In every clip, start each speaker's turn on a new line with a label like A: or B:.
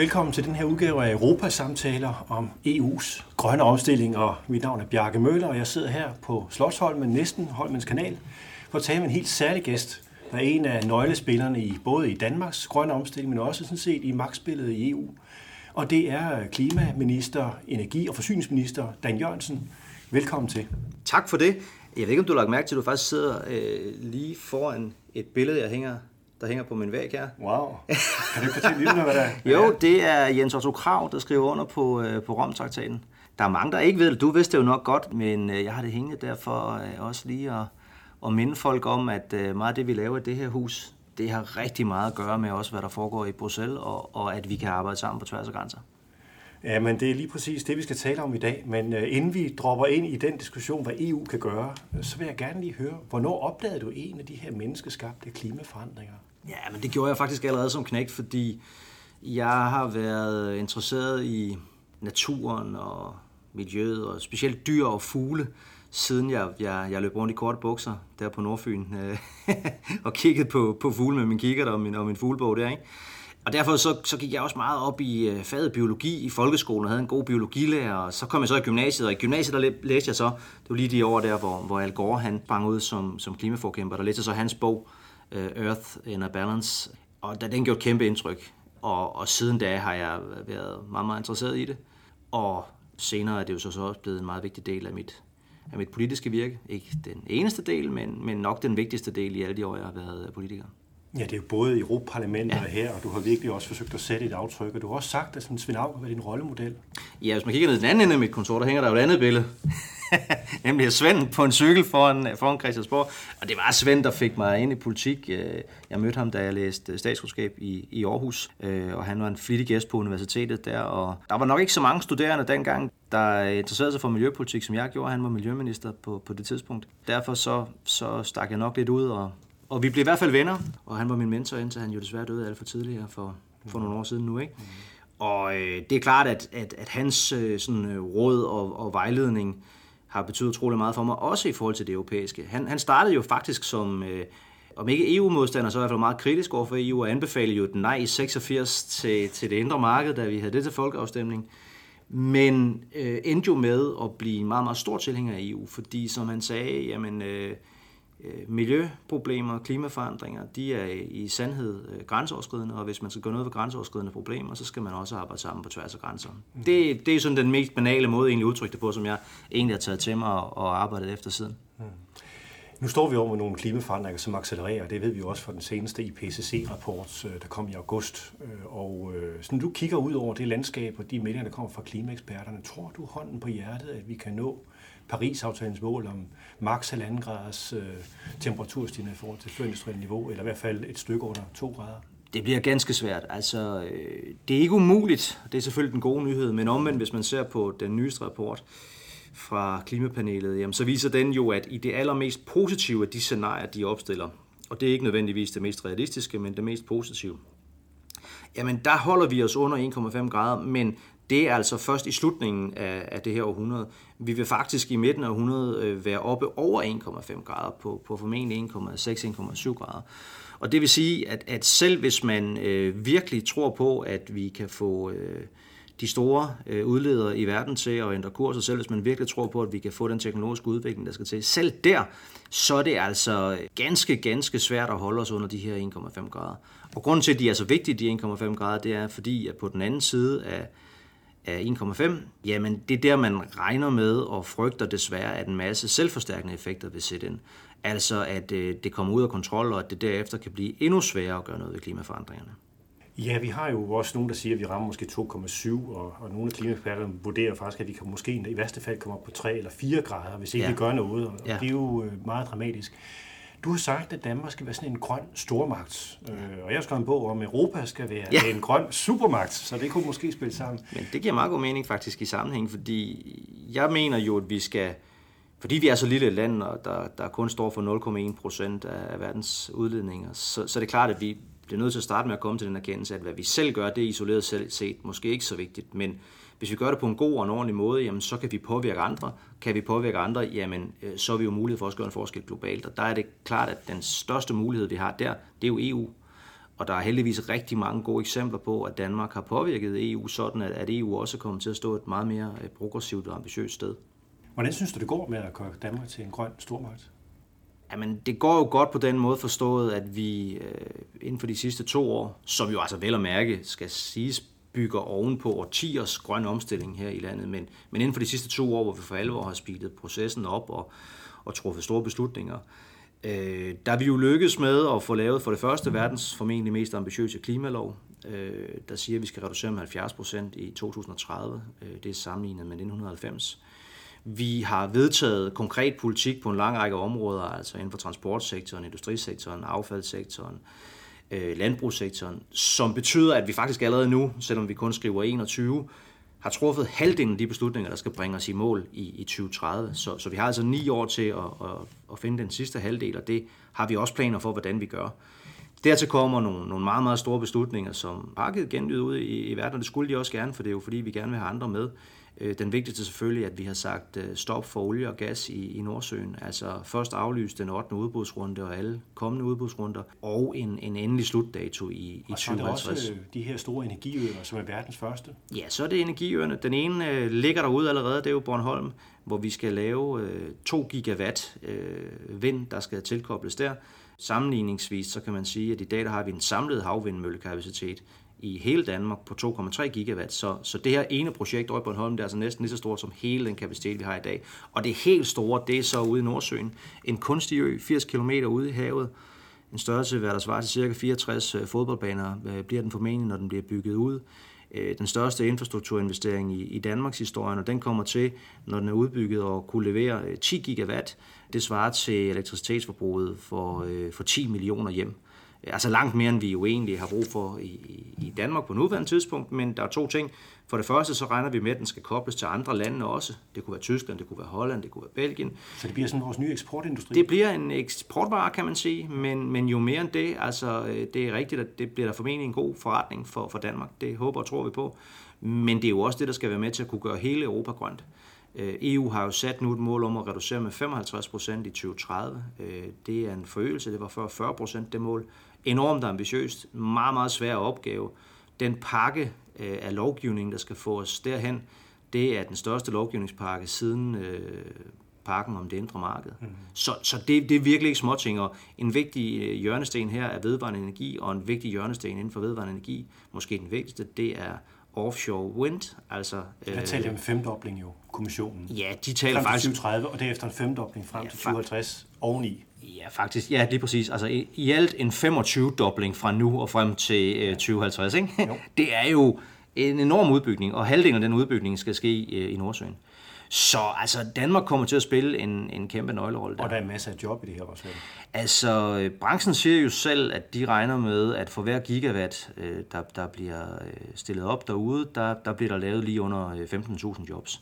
A: Velkommen til den her udgave af Europasamtaler om EU's grønne omstilling. Og mit navn er Bjarke Møller, og jeg sidder her på Slottsholmen, næsten Holmens Kanal, for at tale med en helt særlig gæst, der er en af nøglespillerne i både i Danmarks grønne omstilling, men også sådan set i magtspillet i EU. Og det er klimaminister, energi- og forsyningsminister Dan Jørgensen. Velkommen til.
B: Tak for det. Jeg ved ikke, om du har lagt mærke til, at du faktisk sidder øh, lige foran et billede, jeg hænger, der hænger på min væg her.
A: Wow. Kan du fortælle lidt om, hvad der er?
B: Jo, det er Jens Otto Krav, der skriver under på, øh, på Romtraktaten. Der er mange, der ikke ved det. Du vidste det jo nok godt, men øh, jeg har det hængende derfor øh, også lige at, at minde folk om, at øh, meget af det, vi laver i det her hus, det har rigtig meget at gøre med også, hvad der foregår i Bruxelles, og, og at vi kan arbejde sammen på tværs af grænser.
A: Ja, men det er lige præcis det, vi skal tale om i dag. Men uh, inden vi dropper ind i den diskussion, hvad EU kan gøre, så vil jeg gerne lige høre, hvornår opdagede du en af de her menneskeskabte klimaforandringer?
B: Ja, men det gjorde jeg faktisk allerede som knægt, fordi jeg har været interesseret i naturen og miljøet, og specielt dyr og fugle, siden jeg, jeg, jeg løb rundt i korte bukser der på Nordfyn øh, og kiggede på, på fugle med min kikkert og min, og min fuglebog der. Ikke? Og derfor så, så gik jeg også meget op i øh, faget biologi i folkeskolen og havde en god biologilærer. Og så kom jeg så i gymnasiet, og i gymnasiet der læste jeg så, det var lige de år der, hvor, hvor Al Gore han sprang ud som, som klimaforkæmper. Der læste jeg så hans bog, Earth in a Balance. Og da den gjorde kæmpe indtryk. Og, og siden da har jeg været meget, meget interesseret i det. Og senere er det jo så, så også blevet en meget vigtig del af mit, af mit politiske virke. Ikke den eneste del, men, men nok den vigtigste del i alle de år, jeg har været politiker.
A: Ja, det er jo både i Europaparlamentet ja. og her, og du har virkelig også forsøgt at sætte et aftryk, og du har også sagt, at Svend har været din rollemodel.
B: Ja, hvis man kigger ned i den anden ende af mit kontor, der hænger der jo et andet billede. Nemlig Svend på en cykel foran, foran Christiansborg. Og det var Svend, der fik mig ind i politik. Jeg mødte ham, da jeg læste statskundskab i, i Aarhus, og han var en flittig gæst på universitetet der. Og der var nok ikke så mange studerende dengang, der interesserede sig for miljøpolitik, som jeg gjorde. Han var miljøminister på, på det tidspunkt. Derfor så, så stak jeg nok lidt ud og og vi blev i hvert fald venner, og han var min mentor, indtil han jo desværre døde alt for tidligere for, for nogle år siden nu. Ikke? Mm. Og øh, det er klart, at, at, at hans øh, sådan, øh, råd og, og vejledning har betydet utrolig meget for mig, også i forhold til det europæiske. Han, han startede jo faktisk som, øh, om ikke EU-modstander, så i hvert fald meget kritisk over for EU, og anbefalede jo den nej i 86 til, til det indre marked, da vi havde det til folkeafstemning. Men øh, endte jo med at blive en meget, meget stor tilhænger af EU, fordi som han sagde, jamen... Øh, miljøproblemer, klimaforandringer, de er i sandhed øh, grænseoverskridende, og hvis man skal gøre noget ved grænseoverskridende problemer, så skal man også arbejde sammen på tværs af grænser. Mm. Det, det er sådan den mest banale måde egentlig udtrykke det på, som jeg egentlig har taget til mig og arbejdet efter siden.
A: Nu står vi over med nogle klimaforandringer, som accelererer. Det ved vi jo også fra den seneste IPCC-rapport, øh, der kom i august. Øh, og øh, så når du kigger ud over det landskab og de meldinger, der kommer fra klimaeksperterne, tror du hånden på hjertet, at vi kan nå Paris-aftalens mål om maks 1,5 graders øh, temperaturstigning i forhold til førindustrielle niveau, eller i hvert fald et stykke under 2 grader?
B: Det bliver ganske svært. Altså, øh, det er ikke umuligt. Det er selvfølgelig den gode nyhed, men omvendt, hvis man ser på den nyeste rapport fra klimapanelet, jamen, så viser den jo, at i det allermest positive af de scenarier, de opstiller, og det er ikke nødvendigvis det mest realistiske, men det mest positive, jamen der holder vi os under 1,5 grader, men det er altså først i slutningen af, af det her århundrede. Vi vil faktisk i midten af århundredet øh, være oppe over 1,5 grader på, på formentlig 1,6-1,7 grader. Og det vil sige, at, at selv hvis man øh, virkelig tror på, at vi kan få øh, de store øh, udledere i verden til at ændre kurs, og selv hvis man virkelig tror på, at vi kan få den teknologiske udvikling, der skal til, selv der, så er det altså ganske, ganske svært at holde os under de her 1,5 grader. Og grunden til, at de er så vigtige, de 1,5 grader, det er fordi, at på den anden side af af 1,5, jamen det er der, man regner med og frygter desværre, at en masse selvforstærkende effekter vil sætte ind. Altså at øh, det kommer ud af kontrol, og at det derefter kan blive endnu sværere at gøre noget ved klimaforandringerne.
A: Ja, vi har jo også nogen, der siger, at vi rammer måske 2,7, og, og nogle af klimaeksperterne vurderer faktisk, at vi kan måske i værste fald komme op på 3 eller 4 grader, hvis ikke ja. vi gør noget, og ja. det er jo øh, meget dramatisk. Du har sagt, at Danmark skal være sådan en grøn stormagt, øh, og jeg har skrevet en bog om, at Europa skal være ja. en grøn supermagt, så det kunne måske spille sammen.
B: Men det giver meget god mening faktisk i sammenhæng, fordi jeg mener jo, at vi skal, fordi vi er så lille et land, og der, der kun står for 0,1 procent af verdens udledninger, så, så er det klart, at vi bliver nødt til at starte med at komme til den erkendelse, at hvad vi selv gør, det er isoleret selv set måske ikke så vigtigt, men hvis vi gør det på en god og en ordentlig måde, jamen, så kan vi påvirke andre. Kan vi påvirke andre, jamen, øh, så er vi jo mulighed for at gøre en forskel globalt. Og der er det klart, at den største mulighed, vi har der, det er jo EU. Og der er heldigvis rigtig mange gode eksempler på, at Danmark har påvirket EU sådan, at EU også kommet til at stå et meget mere øh, progressivt og ambitiøst sted.
A: Hvordan synes du, det går med at gøre Danmark til en grøn stormagt?
B: Jamen, det går jo godt på den måde forstået, at vi øh, inden for de sidste to år, som jo altså vel at mærke skal siges bygger ovenpå årtiers grøn omstilling her i landet, men, men inden for de sidste to år, hvor vi for alvor har speedet processen op og, og truffet store beslutninger, øh, der er vi jo lykkedes med at få lavet for det første verdens formentlig mest ambitiøse klimalov, øh, der siger, at vi skal reducere med 70 procent i 2030. Øh, det er sammenlignet med 1990. Vi har vedtaget konkret politik på en lang række områder, altså inden for transportsektoren, industrisektoren, affaldssektoren, øh, landbrugssektoren, som betyder, at vi faktisk allerede nu, selvom vi kun skriver 21, har truffet halvdelen af de beslutninger, der skal bringe os i mål i, i 2030. Så, så vi har altså ni år til at, at, at finde den sidste halvdel, og det har vi også planer for, hvordan vi gør. Dertil kommer nogle, nogle meget, meget store beslutninger, som har givet genlyd ud i, i verden, og det skulle de også gerne, for det er jo fordi, vi gerne vil have andre med. Øh, den vigtigste selvfølgelig, at vi har sagt øh, stop for olie og gas i, i Nordsøen. Altså først aflyst den 8. udbudsrunde og alle kommende udbudsrunder, og en, en endelig slutdato i, i
A: og
B: 2050.
A: Og så er det også de her store energiøer, som er verdens første.
B: Ja, så er det energiøerne. Den ene øh, ligger derude allerede, det er jo Bornholm, hvor vi skal lave øh, 2 gigawatt øh, vind, der skal tilkobles der. Sammenligningsvis så kan man sige, at i dag der har vi en samlet havvindmøllekapacitet i hele Danmark på 2,3 gigawatt. Så, så det her ene projekt over på Bornholm, det er altså næsten lige så stort som hele den kapacitet, vi har i dag. Og det helt store, det er så ude i Nordsøen. En kunstig ø, 80 km ude i havet. En størrelse, hvad der svarer til cirka 64 øh, fodboldbaner, øh, bliver den formentlig, når den bliver bygget ud. Øh, den største infrastrukturinvestering i, i Danmarks historie, og den kommer til, når den er udbygget og kunne levere 10 gigawatt. Det svarer til elektricitetsforbruget for, for 10 millioner hjem. Altså langt mere, end vi jo egentlig har brug for i, i Danmark på nuværende tidspunkt, men der er to ting. For det første, så regner vi med, at den skal kobles til andre lande også. Det kunne være Tyskland, det kunne være Holland, det kunne være Belgien.
A: Så det bliver sådan vores nye eksportindustri?
B: Det bliver en eksportvare, kan man sige, men, men jo mere end det, altså det er rigtigt, at det bliver der formentlig en god forretning for, for Danmark. Det håber og tror vi på. Men det er jo også det, der skal være med til at kunne gøre hele Europa grønt. EU har jo sat nu et mål om at reducere med 55 procent i 2030. Det er en forøgelse, det var før 40 procent det mål enormt ambitiøst, meget, meget svær opgave. Den pakke øh, af lovgivning, der skal få os derhen, det er den største lovgivningspakke siden øh, pakken om det indre marked. Mm. Så, så det, det er virkelig ikke småting, og en vigtig øh, hjørnesten her er vedvarende energi, og en vigtig hjørnesten inden for vedvarende energi, måske den vigtigste, det er offshore wind. Altså,
A: der taler om femdobling jo, kommissionen.
B: Ja, de taler
A: frem
B: faktisk...
A: til 2030, og derefter en femdobling frem ja, til 2050 oveni.
B: Ja, faktisk. Ja, lige præcis. Altså i, i alt en 25-dobling fra nu og frem til øh, 2050. Ikke? Jo. Det er jo en enorm udbygning, og halvdelen af den udbygning skal ske øh, i Nordsøen. Så altså, Danmark kommer til at spille en, en kæmpe nøglerolle der.
A: Og der er masser af job i det her også.
B: Altså, øh, branchen siger jo selv, at de regner med, at for hver gigawatt, øh, der, der bliver øh, stillet op derude, der, der bliver der lavet lige under 15.000 jobs.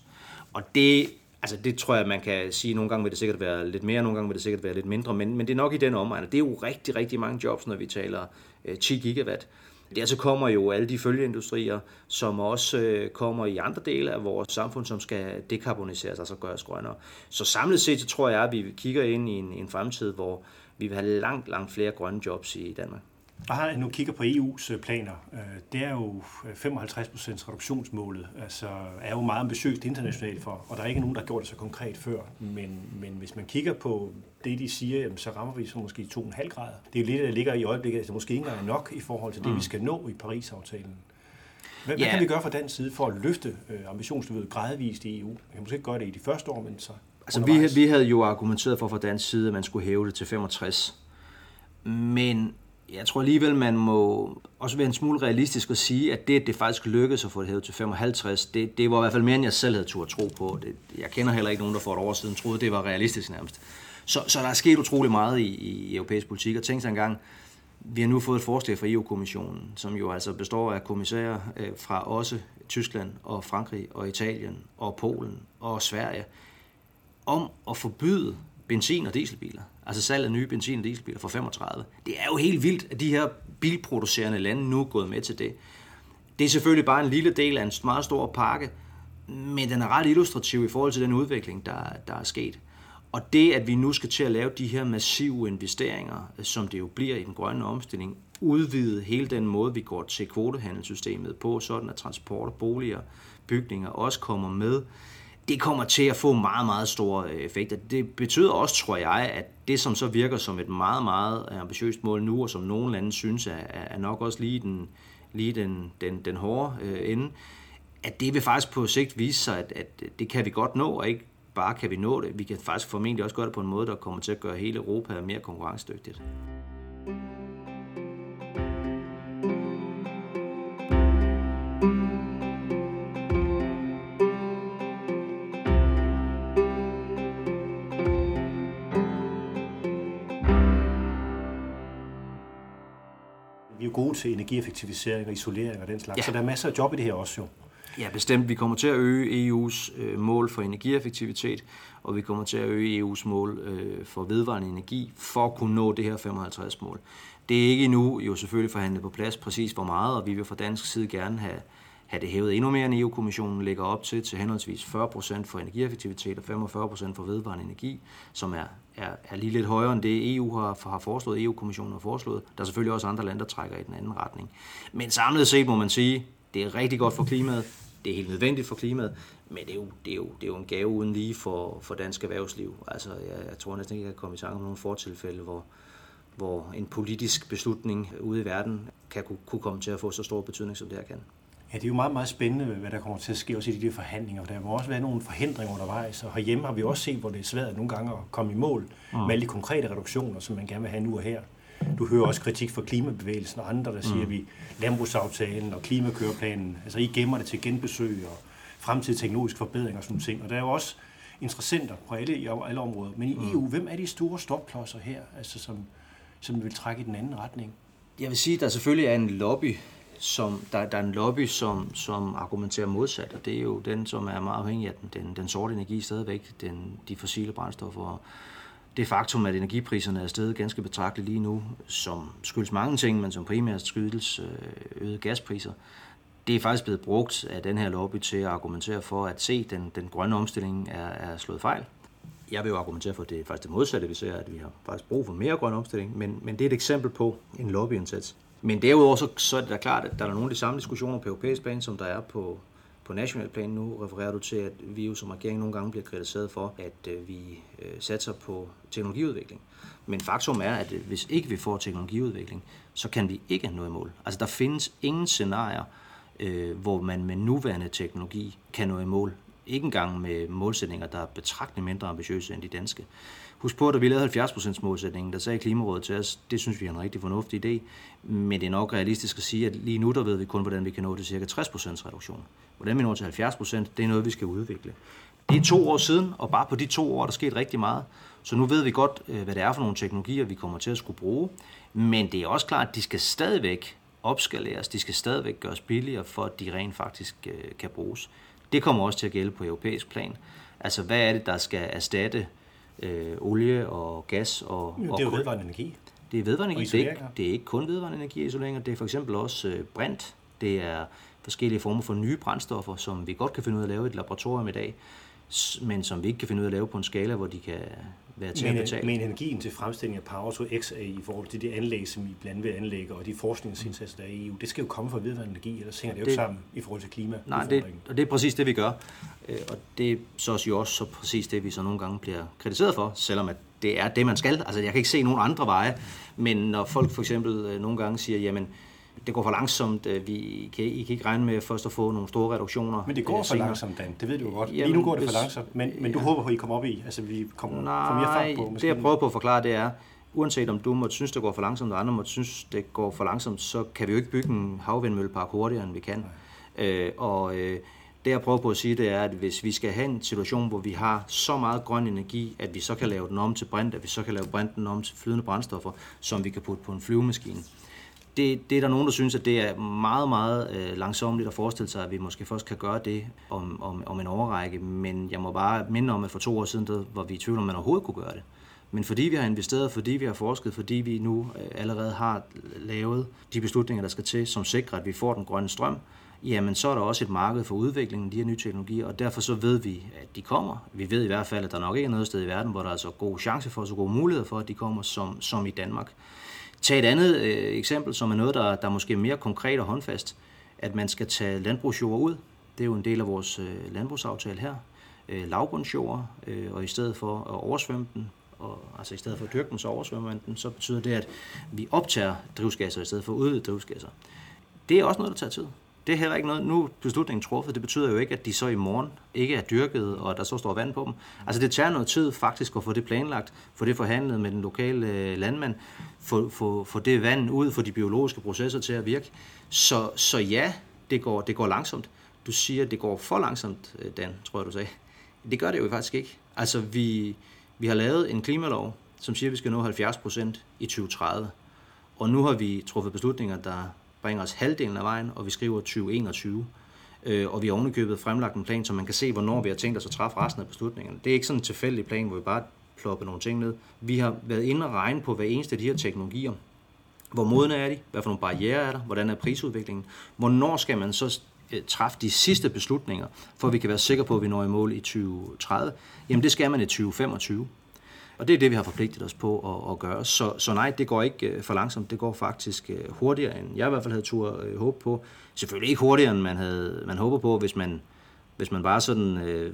B: Og det Altså det tror jeg, man kan sige, nogle gange vil det sikkert være lidt mere, nogle gange vil det sikkert være lidt mindre, men, men det er nok i den omegn. Det er jo rigtig, rigtig mange jobs, når vi taler øh, 10 gigawatt. Dertil kommer jo alle de følgeindustrier, som også øh, kommer i andre dele af vores samfund, som skal dekarboniseres, altså gøres grønnere. Så samlet set, så tror jeg, at vi kigger ind i en, en fremtid, hvor vi vil have langt, langt flere grønne jobs i Danmark.
A: Bare nu kigger på EU's øh, planer, øh, det er jo 55 procents reduktionsmålet, altså er jo meget ambitiøst internationalt for, og der er ikke nogen, der har gjort det så konkret før, men, men hvis man kigger på det, de siger, så rammer vi så måske 2,5 grader. Det er jo lidt, der ligger i øjeblikket, altså måske ikke engang nok i forhold til det, mm. vi skal nå i Paris-aftalen. Hvad, yeah. hvad kan vi gøre fra den side for at løfte øh, ambitionsniveauet gradvist i EU? Man kan måske ikke gøre det i de første år, men så
B: Altså, vi, vi havde jo argumenteret for fra dansk side, at man skulle hæve det til 65. Men jeg tror alligevel, man må også være en smule realistisk og sige, at det, at det faktisk lykkedes at få det hævet til 55, det, det var i hvert fald mere, end jeg selv havde tur tro på. Det, jeg kender heller ikke nogen, der for et år siden troede, det var realistisk nærmest. Så, så der er sket utrolig meget i, i europæisk politik, og tænk sig engang, vi har nu fået et forslag fra EU-kommissionen, som jo altså består af kommissærer øh, fra også Tyskland og Frankrig og Italien og Polen og Sverige, om at forbyde benzin- og dieselbiler altså salg af nye benzin- og dieselbiler fra 35. Det er jo helt vildt, at de her bilproducerende lande nu er gået med til det. Det er selvfølgelig bare en lille del af en meget stor pakke, men den er ret illustrativ i forhold til den udvikling, der, der er sket. Og det, at vi nu skal til at lave de her massive investeringer, som det jo bliver i den grønne omstilling, udvide hele den måde, vi går til kvotehandelssystemet på, sådan at transport, boliger, bygninger også kommer med, det kommer til at få meget, meget store øh, effekter. Det betyder også, tror jeg, at det, som så virker som et meget, meget øh, ambitiøst mål nu, og som nogle lande synes er, er nok også lige den, lige den, den, den hårde øh, ende, at det vil faktisk på sigt vise sig, at, at det kan vi godt nå, og ikke bare kan vi nå det. Vi kan faktisk formentlig også gøre det på en måde, der kommer til at gøre hele Europa mere konkurrencedygtigt.
A: Til energieffektivisering og isolering og den slags, ja. så der er masser af job i det her også jo.
B: Ja, bestemt. Vi kommer til at øge EU's øh, mål for energieffektivitet, og vi kommer til at øge EU's mål øh, for vedvarende energi for at kunne nå det her 55-mål. Det er ikke endnu jo selvfølgelig forhandlet på plads præcis hvor meget, og vi vil fra dansk side gerne have, have det hævet endnu mere, end EU-kommissionen lægger op til, til henholdsvis 40% for energieffektivitet og 45% for vedvarende energi, som er, er, er lige lidt højere end det EU har, har foreslået, EU-kommissionen har foreslået. Der er selvfølgelig også andre lande, der trækker i den anden retning. Men samlet set må man sige, det er rigtig godt for klimaet, det er helt nødvendigt for klimaet, men det er jo, det er jo, det er jo en gave uden lige for, for dansk erhvervsliv. Altså, jeg, jeg tror næsten ikke, jeg kan komme i tanke om nogle fortilfælde, hvor, hvor en politisk beslutning ude i verden kan kunne komme til at få så stor betydning, som det her kan.
A: Ja, det er jo meget, meget spændende, hvad der kommer til at ske også i de der forhandlinger. Der må også være nogle forhindringer undervejs, og herhjemme har vi også set, hvor det er svært nogle gange at komme i mål mm. med alle de konkrete reduktioner, som man gerne vil have nu og her. Du hører også kritik fra klimabevægelsen og andre, der siger, mm. at vi landbrugsaftalen og klimakøreplanen, altså I gemmer det til genbesøg og fremtidig teknologisk forbedring og sådan nogle ting. Og der er jo også interessenter på alle, i alle områder. Men i mm. EU, hvem er de store stopklodser her, altså som, som vil trække i den anden retning?
B: Jeg vil sige, at der selvfølgelig er en lobby, som, der, der er en lobby, som, som argumenterer modsat, og det er jo den, som er meget afhængig af den, den, den sorte energi stadigvæk, den, de fossile brændstoffer det faktum, at energipriserne er steget ganske betragteligt lige nu, som skyldes mange ting, men som primært skyldes øh, øgede gaspriser, det er faktisk blevet brugt af den her lobby til at argumentere for at se, den, den grønne omstilling er, er slået fejl. Jeg vil jo argumentere for, at det er faktisk det modsatte, vi ser, at vi har faktisk brug for mere grøn omstilling, men, men det er et eksempel på en lobbyindsats. Men derudover så, så er det da klart, at der er nogle af de samme diskussioner på europæisk plan, som der er på, på national plan nu refererer du til, at vi jo som regering nogle gange bliver kritiseret for, at øh, vi øh, satser på teknologiudvikling. Men faktum er, at øh, hvis ikke vi får teknologiudvikling, så kan vi ikke nå i mål. Altså der findes ingen scenarier, øh, hvor man med nuværende teknologi kan nå i mål. Ikke engang med målsætninger, der er betragteligt mindre ambitiøse end de danske. Husk på, at da vi lavede 70% målsætningen, der sagde Klimarådet til os, det synes vi er en rigtig fornuftig idé, men det er nok realistisk at sige, at lige nu der ved vi kun, hvordan vi kan nå til ca. 60% reduktion. Hvordan vi når til 70%, det er noget, vi skal udvikle. Det er to år siden, og bare på de to år er der sket rigtig meget. Så nu ved vi godt, øh, hvad det er for nogle teknologier, vi kommer til at skulle bruge. Men det er også klart, at de skal stadigvæk opskaleres, de skal stadigvæk gøres billigere, for at de rent faktisk øh, kan bruges. Det kommer også til at gælde på europæisk plan. Altså, hvad er det, der skal erstatte øh, olie og gas. Og,
A: ja, det er jo vedvarende energi.
B: Det er vedvarende energi. Det er, ikke, det er ikke kun vedvarende energi isoleringer. Det er for eksempel også øh, brint. Det er forskellige former for nye brændstoffer, som vi godt kan finde ud af at lave i et laboratorium i dag, men som vi ikke kan finde ud af at lave på en skala, hvor de kan være til
A: men,
B: at betale.
A: Men energien til fremstilling af Power to X i forhold til de anlæg, som I blandt andet anlægger, og de forskningsindsatser, der er i EU, det skal jo komme fra vedvarende energi, ellers hænger det, det jo ikke sammen i forhold til klima.
B: Nej, det, og det er præcis det, vi gør. Øh, og det er så jo også så præcis det, vi så nogle gange bliver kritiseret for, selvom at det er det, man skal. Altså, jeg kan ikke se nogen andre veje, men når folk for eksempel øh, nogle gange siger, jamen, det går for langsomt. Øh, vi kan, I kan ikke regne med først at få nogle store reduktioner.
A: Men det går for langsomt, Dan. Det ved du jo godt. Jamen, Lige nu går det hvis, for langsomt, men, men du ja. håber på, at I kommer op i, altså vi kommer
B: nej,
A: får mere fart på.
B: Det jeg prøver på at forklare, det er, uanset om du måtte synes, det går for langsomt, og andre måtte synes, det går for langsomt, så kan vi jo ikke bygge en havvindmøllepark hurtigere, end vi kan. Øh, og øh, det jeg prøver på at sige, det er, at hvis vi skal have en situation, hvor vi har så meget grøn energi, at vi så kan lave den om til brint, at vi så kan lave brinten om til flydende brændstoffer, som vi kan putte på en flyvemaskine, det, det er der nogen, der synes, at det er meget, meget øh, langsomligt at forestille sig, at vi måske først kan gøre det om, om, om en overrække. Men jeg må bare minde om, at for to år siden, der var vi i tvivl om, man overhovedet kunne gøre det. Men fordi vi har investeret, fordi vi har forsket, fordi vi nu øh, allerede har lavet de beslutninger, der skal til, som sikrer, at vi får den grønne strøm, jamen så er der også et marked for udviklingen af de her nye teknologier, og derfor så ved vi, at de kommer. Vi ved i hvert fald, at der nok ikke er noget sted i verden, hvor der er så god chance for, så gode muligheder for, at de kommer som, som i Danmark. Tag et andet øh, eksempel, som er noget, der, der er måske mere konkret og håndfast, at man skal tage landbrugsjord ud. Det er jo en del af vores øh, landbrugsaftale her. Øh, lavbundsjord, øh, og i stedet for at oversvømme den, og, altså i stedet for at dyrke den, så oversvømmer man den, så betyder det, at vi optager drivhusgasser i stedet for at udvide drivhusgasser. Det er også noget, der tager tid. Det er heller ikke noget, nu er beslutningen truffet, det betyder jo ikke, at de så i morgen ikke er dyrket, og der så står vand på dem. Altså det tager noget tid faktisk at få det planlagt, få det forhandlet med den lokale øh, landmand, få, få, få det vand ud, få de biologiske processer til at virke. Så, så ja, det går, det går langsomt. Du siger, at det går for langsomt, øh, Dan, tror jeg, du sagde. Det gør det jo faktisk ikke. Altså vi, vi har lavet en klimalov, som siger, at vi skal nå 70 procent i 2030. Og nu har vi truffet beslutninger, der bringer os halvdelen af vejen, og vi skriver 2021. Øh, og vi har ovenikøbet fremlagt en plan, så man kan se, hvornår vi har tænkt os at træffe resten af beslutningerne. Det er ikke sådan en tilfældig plan, hvor vi bare plopper nogle ting ned. Vi har været inde og regne på hver eneste af de her teknologier. Hvor modne er de? Hvad for nogle barriere er der? Hvordan er prisudviklingen? Hvornår skal man så øh, træffe de sidste beslutninger, for at vi kan være sikre på, at vi når i mål i 2030? Jamen det skal man i 2025. Og det er det, vi har forpligtet os på at, at gøre. Så, så nej, det går ikke øh, for langsomt. Det går faktisk øh, hurtigere, end jeg i hvert fald havde tur øh, håb på. Selvfølgelig ikke hurtigere, end man, havde, man håber på, hvis man, hvis man bare sådan øh,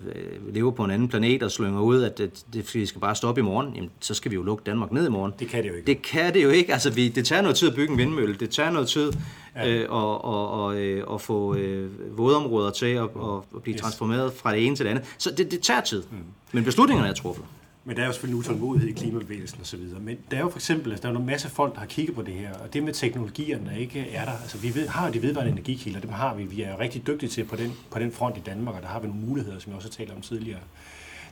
B: lever på en anden planet og slynger ud, at det, det, vi skal bare stoppe i morgen, jamen, så skal vi jo lukke Danmark ned i morgen.
A: Det kan det jo ikke.
B: Det kan det jo ikke. Altså, vi, det tager noget tid at bygge en vindmølle. Det tager noget tid ja. øh, at, og, og, øh, at få øh, vådområder til at, at blive yes. transformeret fra det ene til det andet. Så det, det tager tid. Mm. Men beslutningerne er truffet.
A: Men der er jo selvfølgelig utålmodighed i klimabevægelsen osv. Men der er jo for eksempel, altså, der er en masse folk, der har kigget på det her, og det med teknologierne, der ikke er der. Altså, vi ved, har de vedvarende energikilder, dem har vi. Vi er rigtig dygtige til på den, på den front i Danmark, og der har vi nogle muligheder, som jeg også har talt om tidligere.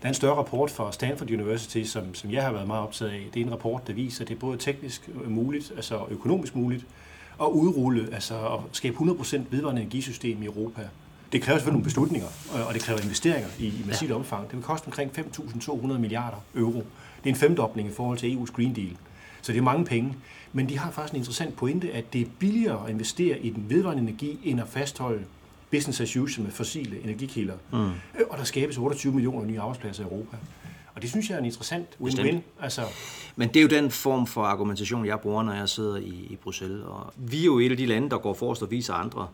A: Der er en større rapport fra Stanford University, som, som jeg har været meget optaget af. Det er en rapport, der viser, at det er både teknisk muligt, altså økonomisk muligt, at udrulle, altså at skabe 100% vedvarende energisystem i Europa. Det kræver selvfølgelig nogle beslutninger, og det kræver investeringer i, massivt ja. omfang. Det vil koste omkring 5.200 milliarder euro. Det er en femdobling i forhold til EU's Green Deal. Så det er mange penge. Men de har faktisk en interessant pointe, at det er billigere at investere i den vedvarende energi, end at fastholde business as usual med fossile energikilder. Mm. Og der skabes 28 millioner nye arbejdspladser i Europa. Og det synes jeg er en interessant win-win. Altså.
B: Men det er jo den form for argumentation, jeg bruger, når jeg sidder i, i Bruxelles. Og vi er jo et af de lande, der går forrest og viser andre,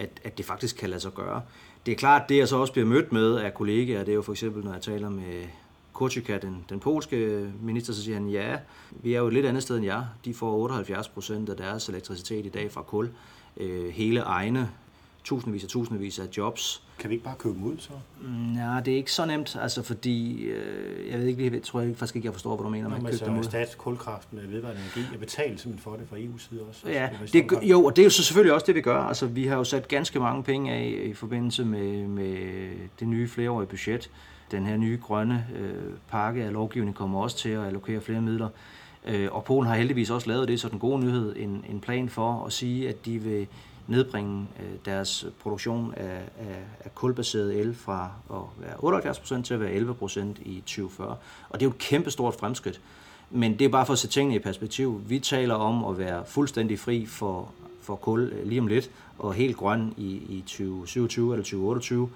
B: at, at det faktisk kan lade sig gøre. Det er klart, det jeg så også bliver mødt med af kollegaer, det er jo for eksempel, når jeg taler med Kurczyka, den, den polske minister, så siger han, ja, vi er jo et lidt andet sted end jer. De får 78 procent af deres elektricitet i dag fra kul. Øh, hele egne tusindvis og tusindvis af jobs.
A: Kan vi ikke bare købe dem ud så?
B: Nej, det er ikke så nemt, altså fordi, øh, jeg ved ikke, jeg tror jeg faktisk ikke, jeg forstår, hvad du mener
A: med at købe dem ud. Stat kulkraft med vedvarende energi, jeg betaler simpelthen for det fra EU's side også.
B: Ja, altså, det, jo, og det er jo så selvfølgelig også det, vi gør. Altså, vi har jo sat ganske mange penge af i forbindelse med, med det nye flereårige budget. Den her nye grønne øh, pakke af lovgivning kommer også til at allokere flere midler. Øh, og Polen har heldigvis også lavet det, så den gode nyhed, en, en plan for at sige, at de vil nedbringe øh, deres produktion af, af, af kulbaseret el fra at være 78% til at være 11% i 2040. Og det er jo et kæmpestort fremskridt. Men det er bare for at sætte tingene i perspektiv. Vi taler om at være fuldstændig fri for, for kul lige om lidt, og helt grøn i, i 2027 eller 2028.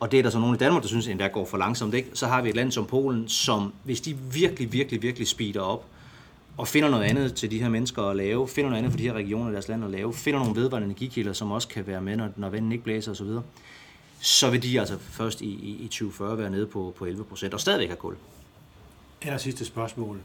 B: Og det er der så nogle i Danmark, der synes, at det går for langsomt. Ikke? Så har vi et land som Polen, som hvis de virkelig, virkelig, virkelig speeder op, og finder noget andet til de her mennesker at lave, finder noget andet for de her regioner i deres land at lave, finder nogle vedvarende energikilder, som også kan være med, når, når vinden ikke blæser osv., så, så vil de altså først i, i, i 2040 være nede på, på 11 procent, og stadigvæk have kul.
A: Aller sidste spørgsmål.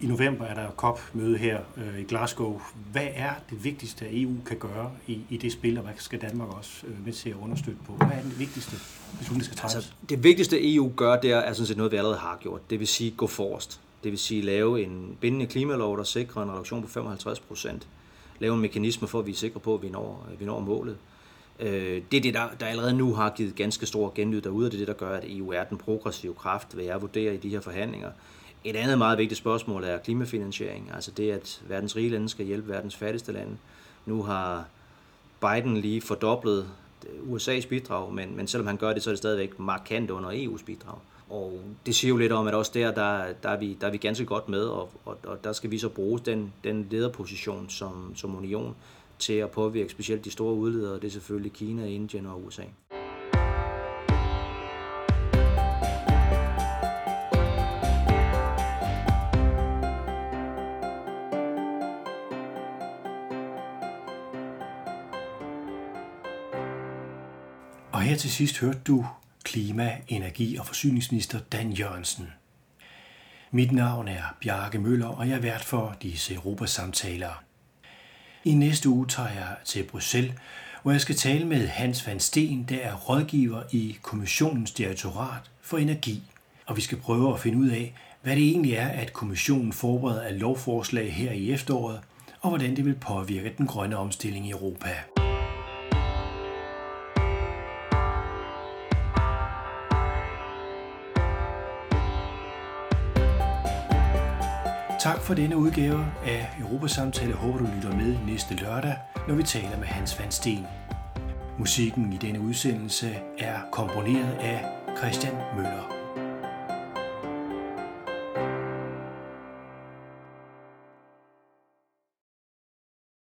A: I november er der COP-møde her øh, i Glasgow. Hvad er det vigtigste, at EU kan gøre i, i det spil, og hvad skal Danmark også øh, med til at understøtte på? Hvad er det vigtigste, hvis hun skal træffes? Altså,
B: det vigtigste EU gør, det er, er sådan set noget, vi allerede har gjort. Det vil sige gå forrest. Det vil sige lave en bindende klimalov, der sikrer en reduktion på 55 procent. Lave en mekanisme for, at vi er sikre på, at vi når, vi når målet. Øh, det er det, der, der allerede nu har givet ganske stor genlyd derude, og det er det, der gør, at EU er den progressive kraft, hvad jeg vurderer i de her forhandlinger. Et andet meget vigtigt spørgsmål er klimafinansiering, altså det, at verdens rige lande skal hjælpe verdens fattigste lande. Nu har Biden lige fordoblet USA's bidrag, men, men selvom han gør det, så er det stadigvæk markant under EU's bidrag. Og det siger jo lidt om, at også der, der, der, er, vi, der er vi ganske godt med, og, og, og der skal vi så bruge den, den lederposition som, som union til at påvirke specielt de store udledere, det er selvfølgelig Kina, Indien og USA.
A: Og her til sidst hørte du klima-, energi- og forsyningsminister Dan Jørgensen. Mit navn er Bjarke Møller, og jeg er vært for disse Europasamtaler. I næste uge tager jeg til Bruxelles, hvor jeg skal tale med Hans van Steen, der er rådgiver i Kommissionens Direktorat for Energi. Og vi skal prøve at finde ud af, hvad det egentlig er, at kommissionen forbereder af lovforslag her i efteråret, og hvordan det vil påvirke den grønne omstilling i Europa. Tak for denne udgave af Europasamtale. Jeg håber, du lytter med næste lørdag, når vi taler med Hans van Steen. Musikken i denne udsendelse er komponeret af Christian Møller.